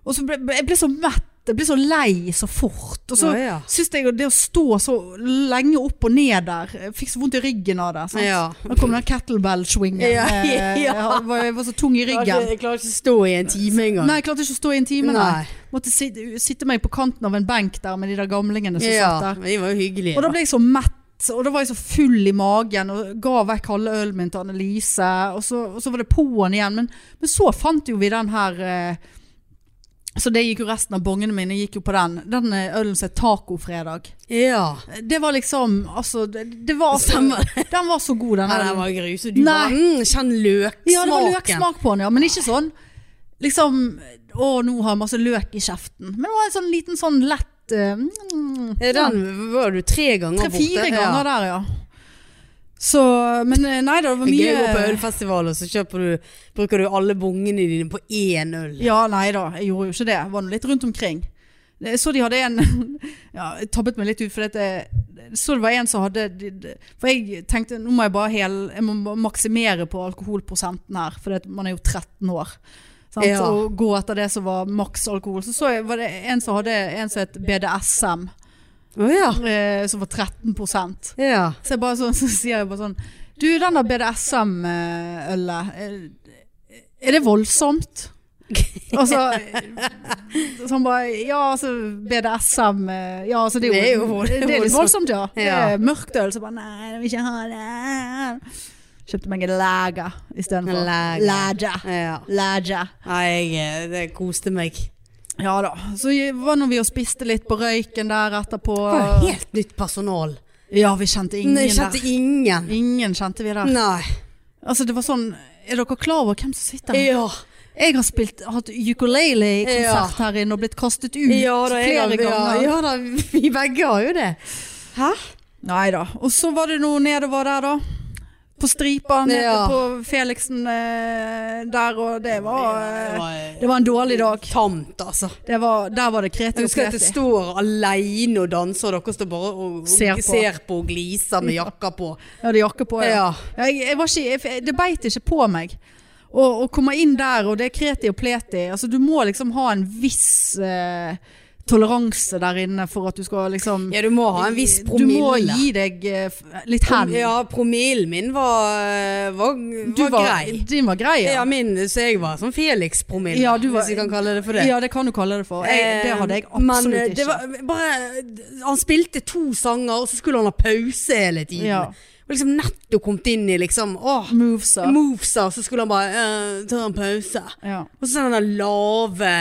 S1: og så ble jeg ble så mett. Jeg ble så lei så fort. Og så
S2: Ja, ja.
S1: syns jeg det å stå så lenge opp og ned der Jeg fikk så vondt i ryggen av det. Sant?
S2: Ja.
S1: Da kom den kettlebell-swingen.
S2: Ja,
S1: Eh,
S2: ja.
S1: Jeg, var, jeg var så tung i ryggen.
S2: Jeg klarte ikke å stå i en time engang.
S1: Nei, jeg klarte ikke å stå i en time. Nei.
S2: Nei.
S1: Måtte sitte, sitte meg på kanten av en benk der med de der gamlingene som
S2: Ja,
S1: satt der.
S2: men de var jo hyggelige.
S1: Og da. ble jeg så mett, og da var jeg så full i magen og ga vekk halve ølen min til Annelise. Og så, og så var det på'n igjen. Men, men så fant jo vi den her eh, Så det gikk jo resten av bongene mine gikk jo på den. Den eh, ølen som het Tacofredag.
S2: Ja.
S1: Det var liksom Altså, det, det var så, Den var så god, den
S2: Nei, den var grus. Du
S1: Nei.
S2: bare mm, Kjenn løksmaken.
S1: Ja, det var løksmak på den, ja. Men ikke sånn liksom Å, nå har jeg masse løk i kjeften. Men det var en sånn liten sånn lett eh, mm,
S2: Den var du tre ganger borte.
S1: Tre-fire ganger der, ja. Så, men eh, nei da, det var mye
S2: gøy å gå på ølfestival, og så du, bruker du alle bongene dine på én øl.
S1: Ja, nei da, jeg gjorde jo ikke det. Jeg var nå litt rundt omkring. Jeg så de hadde en Ja, jeg tabbet meg litt ut, for jeg så det var en som hadde de- de- For jeg tenkte nå må jeg bare hel, jeg må maksimere på alkoholprosenten her, for man er jo 13 år.
S2: Ja.
S1: Og gå etter det som var maks alkohol. Så så var det en som hadde en som het BDSM,
S2: Oh, ja.
S1: eh, som var 13
S2: ja.
S1: Så jeg bare så, så sier jeg bare sånn Du, den der BDSM-ølet, er, er det voldsomt? Og så, så han bare Ja, altså BDSM eh, Ja, altså det er jo,
S2: Det er jo
S1: voldsomt, ja. Det er mørkt øl. Så bare Nei, jeg vil ikke ha det. Kjøpte meg en laga istedenfor. Laga.
S2: Ja.
S1: Lager.
S2: Nei, jeg, det koste meg.
S1: Ja da. Så var nå vi og spiste litt på røyken der etterpå.
S2: Det var helt nytt personal.
S1: Ja, vi kjente ingen
S2: Nei, kjente
S1: der.
S2: ingen.
S1: Ingen kjente vi der.
S2: Nei.
S1: Altså det var sånn Er dere klar over hvem som sitter her?
S2: Ja.
S1: Jeg har spilt, hatt ukulele-konsert her inne og blitt kastet ut
S2: Ja da, flere
S1: flere
S2: ja,
S1: ganger.
S2: ja da, vi begge har jo det. Hæ?
S1: Nei da. Og så var det noe nedover der, da. På stripa nede
S2: Ja.
S1: på Felixen eh, der, og det var eh,
S2: var,
S1: Det var en dårlig dag.
S2: tamt, altså.
S1: Det var, der var det Kreti og
S2: husker at jeg står alene og danser, og dere står bare og, og
S1: Ser på.
S2: ser på og gliser med jakka på.
S1: Jeg hadde jakka på. Ja.
S2: Ja.
S1: Jeg, jeg var ikke, jeg, det beit ikke på meg. Og komme inn der, og det er kreti og pleti. Altså, du må liksom ha en viss eh, toleranse der inne for at du skal liksom
S2: Ja, du må ha en viss promille.
S1: Du må gi deg eh, litt hen.
S2: Ja, promillen min var, var,
S1: var,
S2: var, grei.
S1: Din var grei,
S2: Ja,
S1: ja.
S2: min, så jeg var sånn Felix-promille,
S1: Ja,
S2: hvis vi kan kalle det for det.
S1: Ja, det kan du kalle det for. Jeg, det hadde jeg
S2: absolutt Men
S1: absolutt
S2: eh,
S1: ikke.
S2: det var bare Han spilte to sanger, og så skulle han ha pause hele tiden.
S1: Ja.
S2: Liksom nettopp kommet inn i liksom Åh,
S1: Movesa.
S2: movesa, så skulle han bare uh, ta en pause.
S1: Ja.
S2: Og så den der lave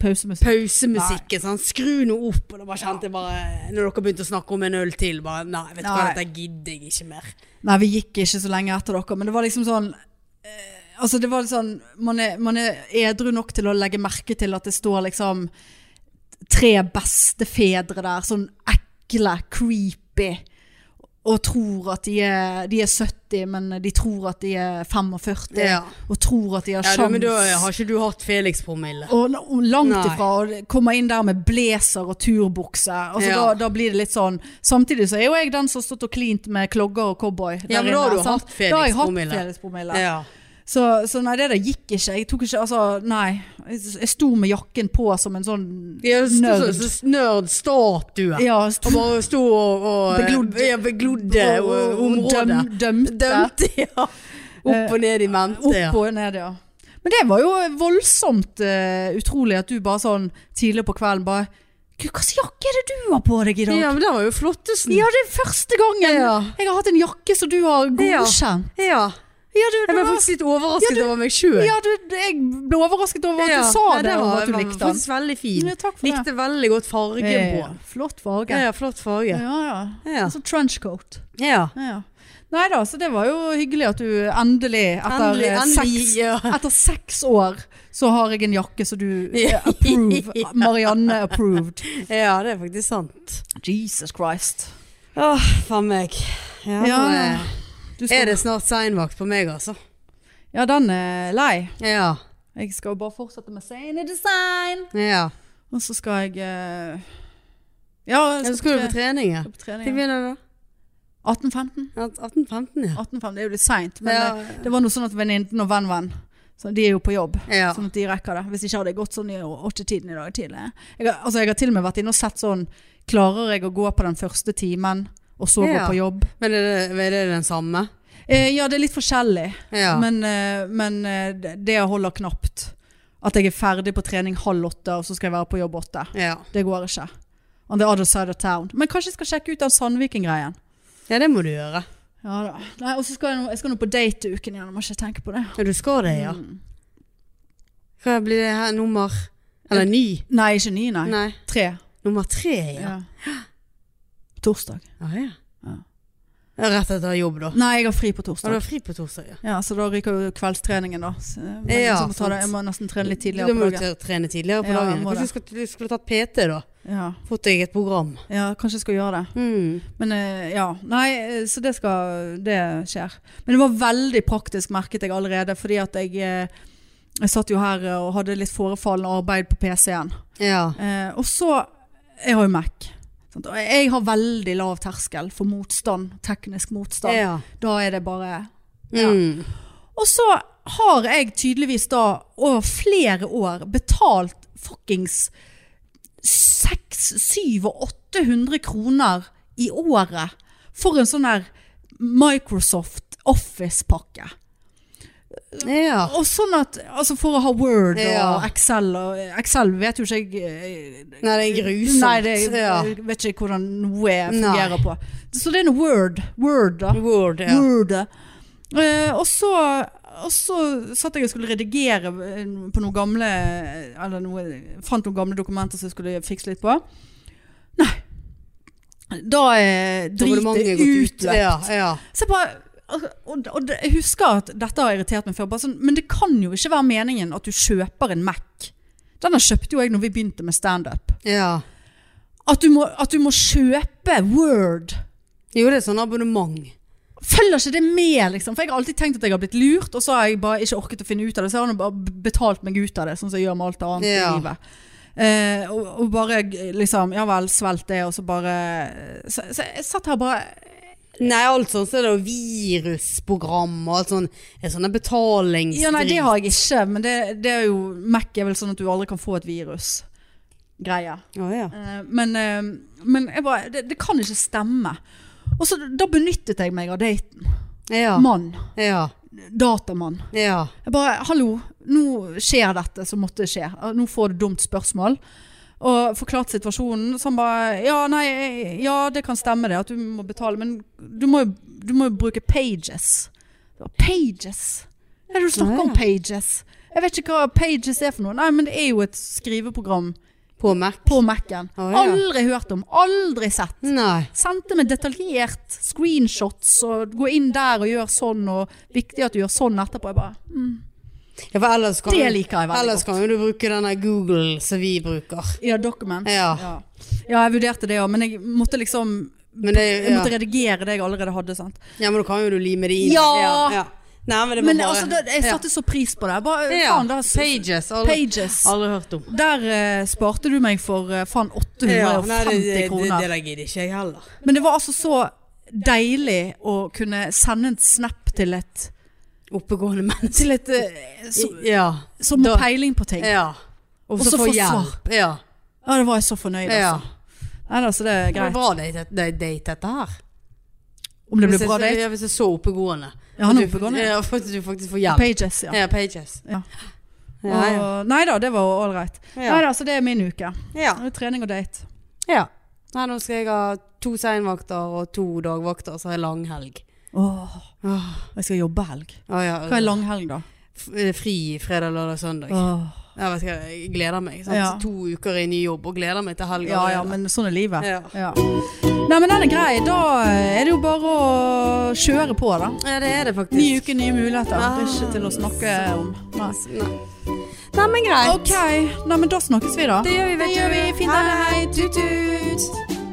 S1: Pausemusikk.
S2: pausemusikken. Sånn, skru nå opp. Og da bare kjente jeg bare Når dere begynte å snakke om en øl til, bare Nei, vet du hva, dette gidder jeg ikke mer.
S1: Nei, vi gikk ikke så lenge etter dere, men det var liksom sånn eh, Altså det var sånn man er, man er edru nok til å legge merke til at det står liksom tre bestefedre der, sånn ekle, creepy, og tror at de er, de er 70, men de tror at de er 45,
S2: Ja.
S1: og tror at de har
S2: sjans. Ja, men da har ikke du hatt Felix-promille.
S1: Og og langt
S2: Nei.
S1: ifra. Og kommer inn der med blazer og turbukse. Altså
S2: Ja.
S1: da, da blir det litt sånn Samtidig så er jo jeg den som har stått og klint med klogger og cowboy.
S2: Ja, men da har du
S1: sant?
S2: hatt
S1: Da har jeg hatt
S2: Felix-promille.
S1: Felix-promille.
S2: Ja.
S1: Så, så nei, det der gikk ikke. Jeg tok ikke Altså, nei. Jeg, sto med jakken på som en sånn Nerd.
S2: Nerdstatue.
S1: Ja,
S2: Og bare sto og, og
S1: Beglodde.
S2: ja, beglodde
S1: og- og- og
S2: området.
S1: døm- dømte.
S2: Dømte, ja. Opp og ned i mente. Ja.
S1: Opp og ned, ja. Men det var jo voldsomt uh, utrolig at du bare sånn tidlig på kvelden bare Gud, hva slags jakke er det du har på deg i dag?
S2: ja, men det var jo flottesten.
S1: Ja, det er første gangen
S2: Ja.
S1: jeg har hatt en jakke som du har godkjent.
S2: Ja.
S1: Ja, du,
S2: Jeg ble faktisk litt overrasket
S1: Ja, du-
S2: over meg sjøl.
S1: ja, jeg ble overrasket over at du sa det, og at du likte den.
S2: veldig fin.
S1: Ja, for det.
S2: Likte veldig godt fargen
S1: Ja,
S2: på.
S1: flott farge.
S2: Ja, flott farge.
S1: Ja, ja.
S2: Ja.
S1: Sånn trenchcoat.
S2: Ja.
S1: Ja. Nei da, så det var jo hyggelig at du endelig, etter,
S2: Endelig, endelig,
S1: Seks,
S2: ja.
S1: etter seks år, så har jeg en jakke som du approve. Marianne approved.
S2: ja, det er faktisk sant.
S1: Jesus Christ.
S2: Åh, faen meg. Ja,
S1: Ja,
S2: er,
S1: skal,
S2: det snart seinvakt på meg, altså.
S1: ja, den er lei.
S2: Ja.
S1: Jeg skal jo bare fortsette med Sane Design.
S2: ja.
S1: Og så skal jeg eh, Ja, jeg
S2: Ja, så skal du på trening, ja.
S1: på trening.
S2: Begynner du?
S1: 1815.
S2: Ja, 18-15, ja.
S1: 1815, Det er jo litt seint, men
S2: Ja.
S1: det, det var noe sånn at venninnen og venn-venn så De er jo på jobb,
S2: Ja.
S1: sånn at de rekker det. Hvis ikke hadde jeg gått sånn i åttetiden i dag tidlig. Jeg har, altså, jeg har til og med vært inne og sett sånn Klarer jeg å gå på den første timen, og så
S2: Ja.
S1: gå på jobb?
S2: Men er det, er det den samme?
S1: Eh, ja, det er litt forskjellig.
S2: Ja.
S1: Men, eh, men eh, det holder knapt. At jeg er ferdig på trening halv åtte, og så skal jeg være på jobb åtte.
S2: ja.
S1: Det går ikke. On the other side of town. Men kanskje jeg skal sjekke ut den Sandviken-greien.
S2: ja, det må du gjøre.
S1: Ja da. Nei, og så skal jeg, jeg skal nå på date uken igjen, jeg må ikke tenke på det.
S2: Ja, du skal det, ja.
S1: Mm.
S2: Hva blir det her? Nummer Eller ni?
S1: Nei, ikke ni, nei.
S2: Nei.
S1: Tre.
S2: Nummer tre, ja.
S1: Ja. Torsdag.
S2: Ja, ja. Rett etter jobb, da.
S1: Nei, jeg har fri på torsdag.
S2: har fri på torsdag, ja.
S1: Ja, så da ryker jo kveldstreningen, da. Men
S2: Ja,
S1: må det, jeg må nesten trene litt tidligere på dagen
S2: Du må trene tidligere på dagen. Kanskje du skulle, skulle tatt PT, da.
S1: Ja.
S2: Fått deg et program.
S1: ja, kanskje jeg skal gjøre det.
S2: Mm.
S1: Men eh, ja, nei, eh, så det skal Det skjer. Men det var veldig praktisk, merket jeg allerede, fordi at jeg eh, Jeg satt jo her og hadde litt forefallende arbeid på PC-en.
S2: Ja.
S1: Eh, og så Jeg har jo Mac. Og jeg har veldig lav terskel for motstand. Teknisk motstand.
S2: ja.
S1: Da er det bare Ja.
S2: Mm.
S1: Og så har jeg tydeligvis da over flere år betalt fuckings 600, 700 og 800 kroner i året for en sånn der Microsoft Office-pakke.
S2: Ja.
S1: Og sånn at, altså for å ha Word
S2: Ja.
S1: og Excel og Excel vet jo ikke jeg eh,
S2: Nei, det er grusomt.
S1: Nei, det,
S2: ja.
S1: jeg vet ikke hvordan noe
S2: Nei.
S1: fungerer på. Så det er noe Word. Word, da.
S2: Word, ja.
S1: Word. Eh, og, så, og så satt jeg og skulle redigere eh, på noen gamle Eller noe, fant noen gamle dokumenter som jeg skulle fikse litt på. Nei. Da er dritet
S2: ut.
S1: utløpt.
S2: Ja, ja.
S1: Så jeg bare og, og, det- jeg husker at dette har irritert meg før, sånn, men det kan jo ikke være meningen at du kjøper en Mac. Denne kjøpte jo jeg når vi begynte med standup.
S2: ja.
S1: At, du må- at du må kjøpe Word.
S2: Jo, det er sånn abonnement.
S1: Følger ikke det med, liksom? For jeg har alltid tenkt at jeg har blitt lurt, og så har jeg bare ikke orket å finne ut av det. Så har han bare betalt meg ut av det, sånn som jeg gjør med alt annet
S2: Ja.
S1: i livet. Eh, og, og bare liksom Ja vel, svelg det, og så bare Så, så jeg satt her bare
S2: Nei, alt sånn så er det jo virusprogram og alt sånn. Er sånne betalingsdrift.
S1: Ja, nei, det har jeg ikke, men det, det er jo Mac er vel sånn at du aldri kan få et virus. Greia.
S2: Oh, ja.
S1: Eh, men, eh, men bare det, det kan ikke stemme. Og så da benyttet jeg meg av daten.
S2: Ja.
S1: Mann.
S2: Ja.
S1: Datamann.
S2: Ja.
S1: Jeg bare, hallo, nå skjer dette som måtte skje. Nå får du dumt spørsmål. Og forklart situasjonen. Så han bare, ja, nei, ja, det kan stemme det, at du må betale, men du må jo, bruke pages. Pages? Hva er det du snakker om pages? Jeg vet ikke hva pages er for noe. Nei, men det er jo et skriveprogram
S2: På Mac.
S1: på Mac-en.
S2: Å, ja.
S1: Aldri hørt om, aldri sett.
S2: Nei.
S1: Sendte med detaljert screenshots og gå inn der og gjør sånn, og viktig at du gjør sånn etterpå. Jeg bare, mm,
S2: Ja, for ellers kan,
S1: det liker jeg veldig
S2: ellers
S1: godt.
S2: kan jo du bruke denne Google som vi bruker.
S1: Ja, documents.
S2: Ja.
S1: Ja. ja, jeg vurderte det òg, men jeg måtte liksom
S2: Men, det,
S1: Jeg måtte redigere det jeg allerede hadde. sant?
S2: ja, men da kan jo du lime det inn.
S1: Ja!
S2: Nei, men det
S1: Men
S2: bare
S1: altså, det, jeg satte så pris på det. Bare,
S2: ja.
S1: faen, da,
S2: Pages. Aldri,
S1: Pages.
S2: aldri hørt om.
S1: Der uh, sparte du meg for uh, faen 850
S2: Ja, nei, det, det, det,
S1: kroner.
S2: det der gidder ikke jeg heller.
S1: Men det var altså så deilig å kunne sende en snap til et
S2: Oppegående menneske.
S1: Til et eh, så,
S2: Ja.
S1: som har peiling på ting.
S2: ja. Og så få hjelp. Ja.
S1: Ja, det var jeg så fornøyd,
S2: ja.
S1: altså. Nei, altså, det er
S2: Det var
S1: greit.
S2: bra date, date, date dette her.
S1: Om det
S2: Hvis
S1: bra date?
S2: Ja, hvis jeg så oppegående.
S1: Ja, han er oppegående.
S2: Ja, for at du faktisk får hjelp.
S1: Pages, ja.
S2: Ja, pages.
S1: Ja. Og, nei da, det var ålreit. Nei
S2: Ja.
S1: da, så det er min uke.
S2: ja.
S1: Det er trening og date.
S2: ja. Nei, nå skal jeg ha to seinvakter og to dagvakter, så har jeg langhelg.
S1: Åh, jeg skal jobbe helg.
S2: Å, ja.
S1: Hva er langhelg, da?
S2: F- eh, Fri fredag, lørdag, søndag.
S1: Åh.
S2: Jeg, vet ikke, jeg gleder meg. Sant?
S1: Ja.
S2: To uker i ny jobb og gleder meg til helga.
S1: Ja ja, men sånn er livet.
S2: ja.
S1: Ja. Nei, men den er grei. Da er det jo bare å kjøre på, da.
S2: ja, det er det faktisk.
S1: Ny uke, nye muligheter.
S2: Ah.
S1: Det er ikke til å snakke om. Nei.
S2: Nei. Nei, men greit.
S1: Ok, Nei, men da snakkes vi, da.
S2: Det gjør vi, vet du.
S1: Fint.
S2: Hei, hei.
S1: Tut-tut.